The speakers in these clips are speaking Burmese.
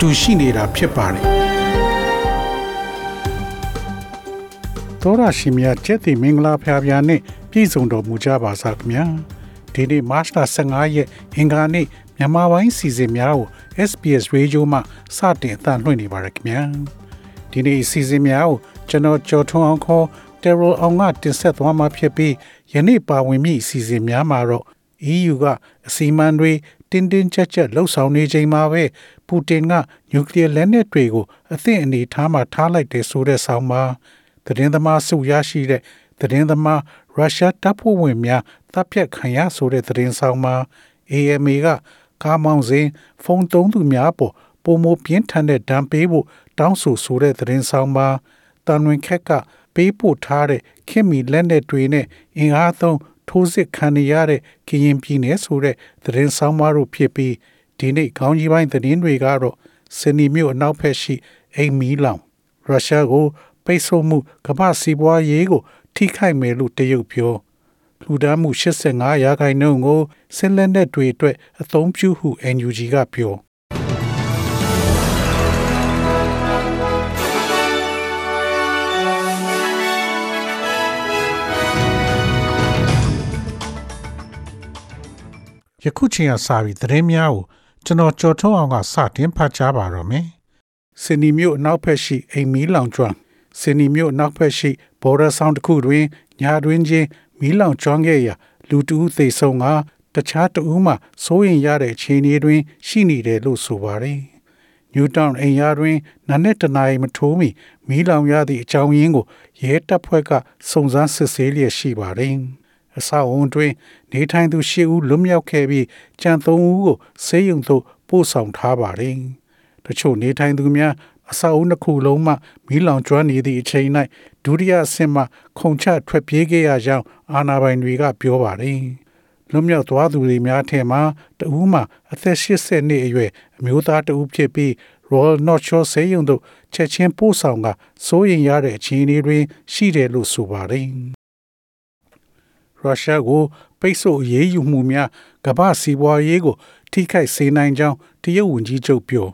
တူရှိနေတာဖြစ်ပါတယ်သောရရှိမြတ်ကျက်တီမင်္ဂလာဖျားဖျားနဲ့ပြည်စုံတော်မူကြပါစားခင်ဗျာဒီနေ့မတ်လ15ရက်အင်္ဂါနေ့မြန်မာပိုင်းစီစဉ်များကို SBS Radio မှစတင်အသံလွှင့်နေပါရခင်ဗျာဒီနေ့စီစဉ်များကိုကျွန်တော်ကျော်ထွန်းအောင်ခေါ် Terror အောင်ကတင်ဆက်သွားမှာဖြစ်ပြီးယနေ့ပါဝင်မိစီစဉ်များမှာတော့ EU ကအစီအမံတွေတင်းတင်းကြပ်ကြပ်လှုပ်ဆောင်နေချိန်မှာပဲပူတင်ကနျူကလ িয়ার လက်နက်တွေကိုအသင့်အနေထားမှာထားလိုက်တယ်ဆိုတဲ့ဆောင်းပါသတင်းသမားစုရရှိတဲ့သတင်းသမားရုရှားတပ်ဖွဲ့ဝင်များတပ်ဖြတ်ခံရဆိုတဲ့သတင်းဆောင်မှာ AMA ကကားမောင်းစဉ်ဖုန်းသုံးသူများပေါ်ပုံမပြင်းထန်တဲ့ဒဏ်ပေးဖို့တောင်းဆိုဆိုတဲ့သတင်းဆောင်မှာတန်ဝင်ခက်ကပေးပို့ထားတဲ့ခင်မီလက်နက်တွေနဲ့အင်အားသုံး ထိုးစစ်ခံနေရတဲ့ကရင်ပြည်နယ်ဆိုတဲ့သတင်းဆောင်မတို့ဖြစ်ပြီးဒီနေ့ခေါင်းကြီးပိုင်းသတင်းတွေကတော့စနီမြို့အနောက်ဘက်ရှိအိမ်မီလောင်ရုရှားကိုပိတ်ဆို့မှုကမ္ဘာစီးပွားရေးကိုထိခိုက်မယ်လို့တရုတ်ပြောလူဒန်းမှု85ရာခိုင်နှုန်းကိုဆင်းလက်နက်တွေအတွက်အသုံးပြုဟု NUG ကပြော ယခုချိန်ကစပြီးသတင်းများကိုကျွန်တော်ကြော်ထုတ်အောင်ကစတင်ဖတ်ကြားပါတော့မယ်။စင်နီမြို့အနောက်ဘက်ရှိအိမ်မီလောင်ကျွမ်းစင်နီမြို့အနောက်ဘက်ရှိဘော်ဒါဆောင်တစ်ခုတွင်ညာတွင်ချင်းမီလောင်ကျွမ်းခဲ့ရာလူတဦးသေဆုံးကတခြားတဦးမှစိုးရင်ရတဲ့အခြေအနေတွင် ရှိနေတယ်လို့ဆိုပါတယ်။နယူးတောင်အိမ်ယာတွင်နာနဲ့တနာရီမထိုးမီမီးလောင်ရသည့်အကြောင်းရင်းကိုရဲတပ်ဖွဲ့ကစုံစမ်းစစ်ဆေးလျက်ရှိပါတယ်။ အဆောက်အုံတွင်နေထိုင်သူ၈ဦးလွတ်မြောက်ခဲ့ပြီးကြံ၃ဦးကိုဆေးရုံသို့ပို့ဆောင်ထားပါတယ်။တချို့နေထိုင်သူများအဆောက်အုံတစ်ခုလုံးမှမီးလောင်ကျွမ်းနေသည့်အချိန်၌ဒုတိယအဆင့်မှခုံချထွက်ပြေးခဲ့ရကြောင်းအာဏာပိုင်တွေကပြောပါတယ်။လွတ်မြောက်သွားသူတွေများထဲမှာတဦးမှအသက်80နှစ်အရွယ်အမျိုးသားတဦးဖြစ်ပြီး Royal North Shore ဆေးရုံသို့ချက်ချင်းပို့ဆောင်ကစိုးရင်ရတဲ့အခြေအနေတွေရှိတယ်လို့ဆိုပါတယ်။ ရုရှားကိုပိတ်ဆို့အရေးယူမှုများကမ္ဘာစီးပွားရေးကို ထိခိုက်စေနိုင်ကြောင်းတရုတ်ဝန်ကြီးချုပ်ပြော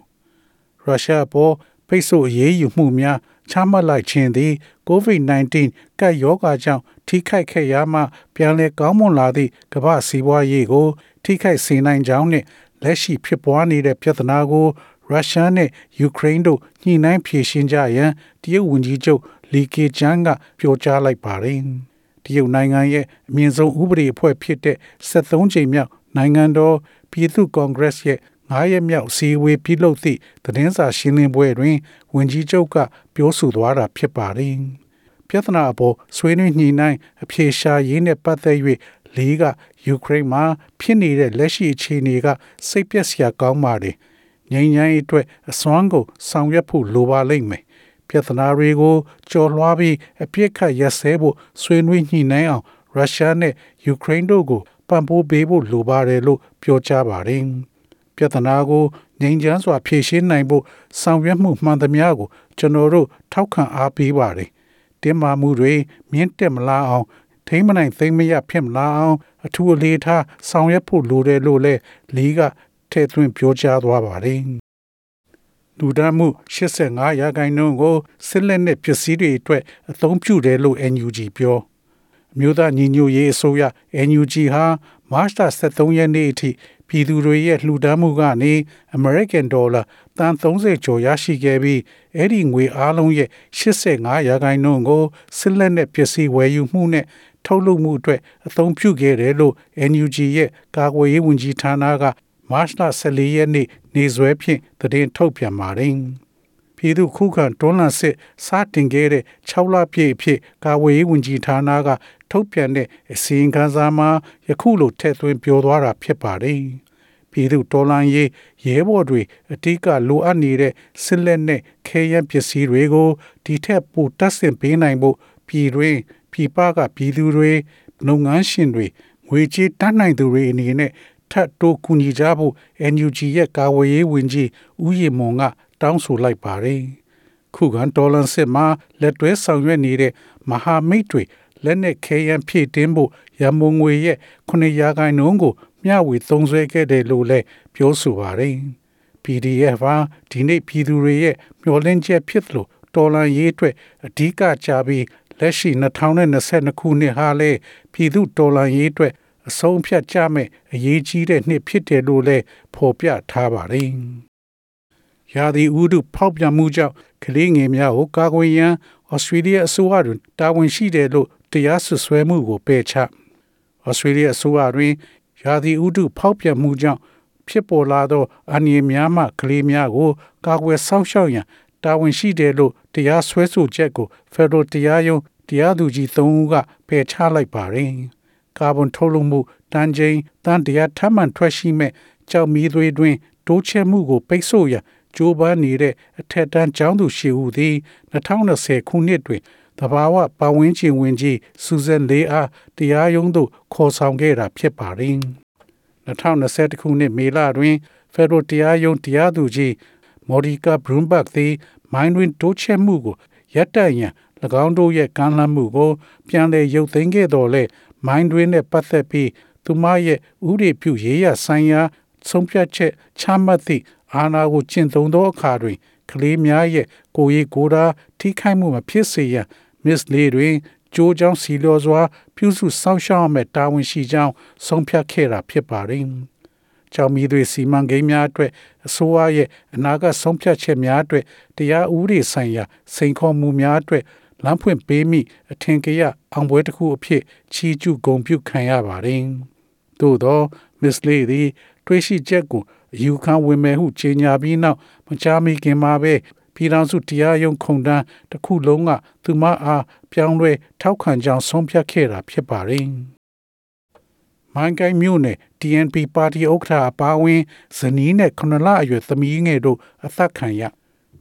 ရုရှားပေါ်ပိတ်ဆို့အရေးယူမှုများချမှတ်လိုက်ခြင်းသည် COVID-19 ကပ်ရောဂါကြောင့်ထိခိုက်ခဲ့ရမှပြန်လည်ကောင်းမွန်လာသည့်ကမ္ဘာစီးပွားရေးကို ထိခိုက်စေနိုင်ကြောင်းနှင့်လက်ရှိဖြစ်ပွားနေတဲ့ပြဿနာကိုရုရှားနဲ့ယူကရိန်းတို့ညှိနှိုင်းဖြေရှင်းကြရန်တရုတ်ဝန်ကြီးချုပ်လီကေကျန်းကပြောကြားလိုက်ပါတယ်။ တရုတ်နိုင်ငံရဲ့အမြင့်ဆုံးဥပဒေအဖွဲ့ဖြစ်တဲ့73ကြိမ်မြောက်နိုင်ငံတော်ပြည်သူ့ကွန်ဂရက်ရဲ့9ရက်မြောက်စီဝေးပြုလုပ်သည့်သတင်းစာရှင်းလင်းပွဲတွင်ဝန်ကြီးချုပ်ကပြောဆိုသွားတာဖြစ်ပါတယ်။ပြဿနာအပေါ်ဆွေးနွေးညှိနှိုင်းအဖြေရှာရေးနဲ့ပတ်သက်၍လေးကယူကရိန်းမှာဖြစ်နေတဲ့လက်ရှိအခြေအနေကစိတ်ပျက်စရာကောင်းပါတယ်။ငြိမ်းချမ်းရေးအတွက်အစွမ်းကုန်ဆောင်ရွက်ဖို့လိုပါလိမ့်မယ်။ ပြဿနာတွေကိုကြော်လွှားပြီးအပြစ်ခတ်ရက်စဲဖို့ဆွေးနွေးညှိနှိုင်းအောင်ရုရှားနဲ့ယူကရိန်းတို့ကိုပံ့ပိုးပေးဖို့လိုပါတယ်လို့ပြောကြားပါတယ်။ပြဿနာကိုငြိမ်းချမ်းစွာဖြေရှင်းနိုင်ဖို့ဆောင်ရွက်မှုမှန်သမျှကိုကျွန်တော်တို့ထောက်ခံအားပေးပါတယ်။တင်းမာမှုတွေမြင့်တက်မလာအောင်ထိမ့်မနိုင်သိမ့်မရဖြစ်မလာအောင်အထူးအလေးထားဆောင်ရွက်ဖို့လိုတယ်လို့လည်းလီကထည့်သွင်းပြောကြားသွားပါတယ်။ လူဒန်းမှု85ရာခိုင်နှုန်းကိုစစ်လက်နက်ပစ္စည်းတွေအတွက်အသုံးပြုတယ်လို့ NUG ပြောအမျိုးသားညီညွတ်ရေးအစိုးရ NUG ဟာမတ်လ23ရက်နေ့အထိပြည်သူတွေရဲ့လှူဒန်းမှုကနေ American Dollar တန်30ကျော်ရရှိခဲ့ပြီးအဲ့ဒီငွေအားလုံးရဲ့85ရာခိုင်နှုန်းကိုစစ်လက်နက်ပစ္စည်းဝယ်ယူမှုနဲ့ထုတ်လုပ်မှုအတွက်အသုံးပြုခဲ့တယ်လို့ NUG ရဲ့ကာကွယ်ရေးဝန်ကြီးဌာနက မတ်လ14ရက်နေ့နေ့စွဲဖြင့်သတင်းထုတ်ပြန်ပါတယ်။ပြည်သူခုခံတွန်းလှန်စစ်စတင်ခဲ့တဲ့6လပြည့်အဖြစ်ကာဝေးဝန်ကြီးဌာနကထုတ်ပြန်တဲ့အစီရင်ခံစာမှာယခုလိုထည့်သွင်းပြောသွားတာဖြစ်ပါတယ်။ပြည်သူတော်လှန်ရေးရဲဘော်တွေအတိကလိုအပ်နေတဲ့စစ်လက်နဲ့ခဲယမ်းပစ္စည်းတွေကိုဒီထက်ပိုတပ်ဆင်ပေးနိုင်ဖို့ပြည်တွင်းပြည်ပကပြည်သူတွေလုပ်ငန်းရှင်တွေငွေကြေးတတ်နိုင်သူတွေအနေနဲ့ ထပ်တိုးကူညီကြဖို့ NUG ရဲ့ကာဝေးရေးဝန်ကြီးဦးရီမွန်ကတောင်းဆိုလိုက်ပါတယ်။ခုခံဒေါ်လန်စစ်မှာလက်တွဲဆောင်ရွက်နေတဲ့မဟာမိတ်တွေလက်နက်ခဲယမ်းဖြည့်တင်းဖို့ရမုံငွေရဲ့9ရာခိုင်နှုန်းကိုမျှဝေသုံးစွဲခဲ့တယ်လို့လည်းပြောဆိုပါတယ်။ PDF ဟာဒီနေ့ပြည်သူတွေရဲ့မျှော်လင့်ချက်ဖြစ်လို့တော်လန်ရေးအတွက်အဓိကကြပြီးလက်ရှိ2022ခုနှစ်ဟာလေပြည်သူတော်လန်ရေးအတွက် အဆုံးဖြတ်ကြမဲ့အရေးကြီးတဲ့နှစ်ဖြစ်တယ်လို့လည်းဖော်ပြထားပါတယ်။ရာသီဥတုဖောက်ပြန်မှုကြောင့်ကလေးငယ်များကိုကာကွယ်ရန်ဩစတြေးလျအစိုးရတွင်တာဝန်ရှိတယ်လို့တရားစွပ်စွဲမှုကိုပယ်ချဩစတြေးလျအစိုးရတွင်ရာသီဥတုဖောက်ပြန်မှုကြောင့်ဖြစ်ပေါ်လာသောအန္တရာယ်များမှကလေးများကိုကာကွယ်စောင့်ရှောက်ရန်တာဝန်ရှိတယ်လို့တရားစွဲဆိုချက်ကိုဖက်ဒရယ်တရားရုံးတရားသူကြီး၃ဦးကပယ်ချလိုက်ပါတယ်။ ကာဗွန်ထုတ်လွှတ်မှုတန်ချိန်တန်တရားထပ်မံထွက်ရှိမဲ့ကြောက်မီးသွေးတွင်တိုးချဲ့မှုကိုပိတ်ဆို့ရန်ကြိုးပမ်းနေတဲ့အထက်တန်းကျောင်းသူရှေ့ဦးသည်2020ခုနှစ်တွင်တဘာဝပတ်ဝန်းကျင်ဝင်ကြီးစူဇန်လေးအားတရားရုံးသို့ခေါ်ဆောင်ခဲ့တာဖြစ်ပါတယ်။2021ခုနှစ်မေလတွင်ဖက်ဒရယ်တရားရုံးတရားသူကြီးမော်ဒီကာဘရွန်ဘတ်သည်မိုင်းတွင်တိုးချဲ့မှုကိုရပ်တန့်ရန်၎င်းတို့ရဲ့ကမ်းလှမ်းမှုကိုပြန်လည်ရုပ်သိမ်းခဲ့တော်လဲ မိုင်းတွင်နဲ့ပတ်သက်ပြီးသူမရဲ့ဥရိပြုရေးရဆိုင်ရာဆုံးဖြတ်ချက်ချမှတ်သည့်အာဏာကိုကျင့်သုံးသောအခါတွင်ကလေးများရဲ့ကိုယ်ရေးကိုယ်တာထိခိုက်မှုမဖြစ်စေရန်မစ္စလေးတွင်ကြိုးကြောင်းစီလောစွာ ပြုစုစောင့်ရှောက်မဲ့တာဝန်ရှိကြောင်းဆုံးဖြတ်ခဲ့တာဖြစ်ပါတယ်။ကြောင်မီတွေစီမံကိန်းများအတွက်အစိုးရရဲ့အနာဂတ်ဆုံးဖြတ်ချက်များအတွက်တရားဥပဒေဆိုင်ရာစိန်ခေါ်မှုများအတွက် လမ်းဖွင့်ပေးမိအထင်ကရအောင်ပွဲတစ်ခုအဖြစ်ချီးကျူးဂုဏ်ပြုခံရပါတယ်။သို့သောမစ္စလေးသည်တွေးရှိချက်ကိုအယူခံဝင်မဲ့ဟုကြေညာပြီးနောက်မကြာမီခင်မှာပဲပြည်ထောင်စုတရားရုံးခုံတန်းတစ်ခုလုံးကသူမအားပြောင်းလဲထောက်ခံကြောင်းဆုံးဖြတ်ခဲ့တာဖြစ်ပါတယ်။မိုင်းကိုင်းမြို့နယ် TNP ပါတီဥက္ကဋ္ဌအပါအဝင်ဇနီးနဲ့ခုနှစ်လအရွယ်သမီးငယ်တို့အသက်ခံရ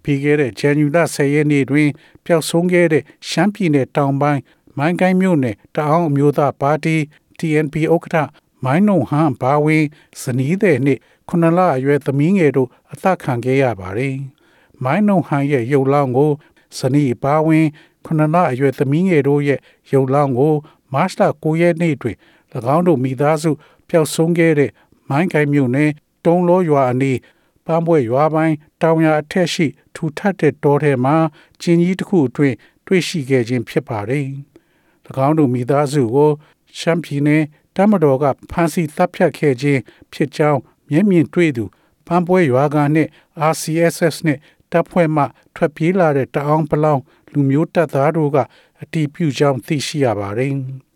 ပြီးခဲ့တဲ့ဇန်နဝါရီ10ရက်နေ့တွင်ပျောက်ဆုံးခဲ့တဲ့ရှမ်းပြည်နယ်တောင်ပိုင်းမိုင်းကိုင်းမြို့နယ်တအောင်းအမျိုးသားပါတီ TNP ဥက္ကဋ္ဌမိုင်းနုံဟန်ဘာဝင်းဇနီးတဲ့နှစ်ခုနှစ်လအရွယ်သမီးငယ်တို့အသက်ခံခဲ့ရပါတယ်။မိုင်းနုံဟန်ရဲ့ရုပ်လောင်းကိုဇနီးဘာဝင်းခုနှစ်လအရွယ်သမီးငယ်တို့ရဲ့ရုပ်လောင်းကိုမတ်လ9ရက်နေ့တွင်၎င်းတို့မိသားစုပျောက်ဆုံးခဲ့တဲ့မိုင်းကိုင်းမြို့နယ်တုံးလောရွာအနီး ပန်းပွဲရွာပိုင်းတောင်ရအထက်ရှိ ထူထပ်တဲ့တောထဲမှာကျင်းကြီးတစ်ခုအတွင်းတွေ့ရှိခဲ့ခြင်းဖြစ်ပါတယ်။၎င်းတို့မိသားစုကိုရှမ်းပြည်နယ်တမတော်ကဖမ်းဆီးတပ်ဖြတ်ခဲ့ခြင်းဖြစ်ကြောင်းမျက်မြင်တွေ့သူပန်းပွဲရွာကနဲ့ RCSS နဲ့တပ်ဖွဲ့မှထွက်ပြေးလာတဲ့တအောင်ပလောင်လူမျိုးတပ်သားတို့ကအတီးပြုကြောင်းသိရှိရပါတယ်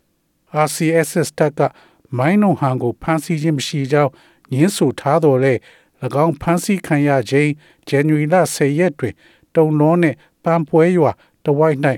။ RCSS တပ်ကမိုင်းနုံဟန်ကိုဖမ်းဆီးခြင်းမရှိကြောင်းညင်းဆိုထားတော်လဲ၎ င်းဖမ်းဆီးခံရခြင်းဇန်နဝါရီလ10ရက်တွင် တုံလောနဲ့ပန်းပွဲရွာတဝိုက်၌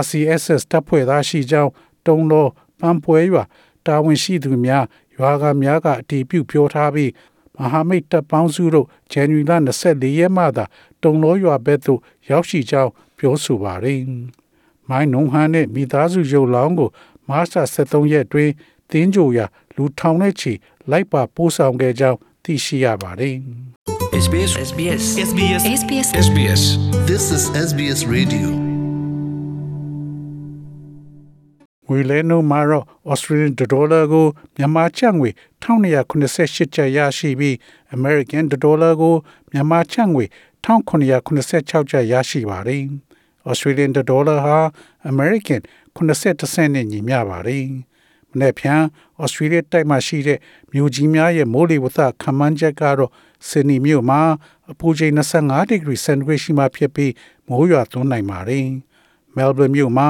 RCSS တပ်ဖွဲ့သားရှိကြောင်းတုံလောပန်းပွဲရွာတာဝန်ရှိသူများရွာကများကအတည်ပြုပြောထားပြီးမဟာမိတ်တပ်ပေါင်းစုတို့ဇန်နဝါရီလ24ရက်မှသာတုံလောရွာဘက်သို့ရောက်ရှိကြောင်းပြောဆိုပါတယ်။မိုင်းနုံဟန်နဲ့မိသားစုရုပ်လောင်းကိုမတ်လ23ရက်တွင်တင်းကြိုရာလူထောင်နဲ့ချီလိုက်ပါပို့ဆောင်ခဲ့ကြောင်း သိရှိရပါတယ်။ SBS SBS SBS SBS SBS This is SBS Radio. ငွေလဲနှုန်းမှာတော့ Australian dollar ကိုမြန်မာကျပ်ငွေ1288ကျပ်ရရှိပြီး American dollar ကိုမြန်မာကျပ်ငွေ1986ကျပ်ရရှိပါတယ်။ Australian dollar ဟာ American 80စနစ်နဲ့ညီမျှပါတယ်။ မနေ့ဖြန် Australia တိုက်မှာရှိတဲ့မြို့ကြီးများရဲ့မိုးလေဝသခန့်မှန်းချက်ကတော့ဆင်နီမြို့မှာအပူချိန်25ဒီဂရီစင်တီဂရိတ်ရှိမှဖြစ်ပြီးမိုးရွာသွန်းနိုင်ပါတယ်။ Melbourne မြို့မှာ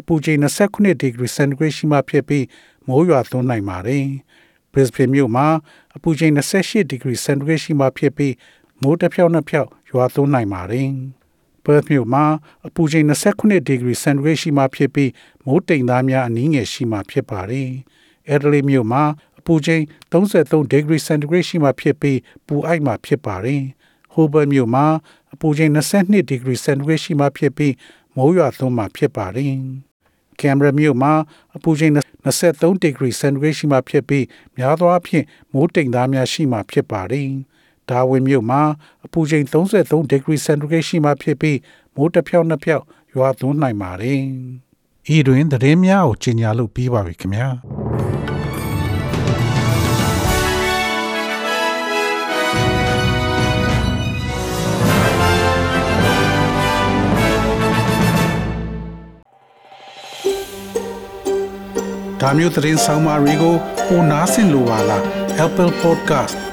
အပူချိန်29ဒီဂရီစင်တီဂရိတ်ရှိမှဖြစ်ပြီးမိုးရွာသွန်းနိုင်ပါတယ်။ Brisbane မြို့မှာအပူချိန်28ဒီဂရီစင်တီဂရိတ်ရှိမှဖြစ်ပြီးမိုးတစ်ဖြောက်နှစ်ဖြောက်ရွာသွန်းနိုင်ပါတယ်။ Perth မြို့မှာအပူချိန်29ဒီဂရီစင်တီဂရိတ်ရှိမှဖြစ်ပြီးမိုးတိမ်သားများအနည်းငယ်ရှိမှဖြစ်ပါတယ်။ Adelaide မြို့မှာအပူချိန်33 degree centigrade ရှိမှဖြစ်ပြီးပူအိုက်မှဖြစ်ပါတယ်ဟိုဘယ်မြို့မှာအပူချိန်22 degree centigrade ရှိမှဖြစ်ပြီးမိုးရွာသွန်းမှဖြစ်ပါတယ်ကင်မရာမြို့မှာအပူချိန်23 degree centigrade ရှိမှဖြစ်ပြီးများသောအားဖြင့်မိုးတိမ်သားများရှိမှဖြစ်ပါတယ်။ ဒါဝင်မြို့မှာအပူချိန်33 degree centigrade ရှိမှဖြစ်ပြီးမိုးတစ်ဖြောက်နှစ်ဖြောက်ရွာသွန်းနိုင်ပါတယ်။ဤတွင်သတင်းများကိုကြီးညာလို့ပြီးပါပြီခင်ဗျာ။။ဒါမျိုးသတင်းဆောင်မာတွေကိုပိုနားဆင်လိုပါလား Apple Podcast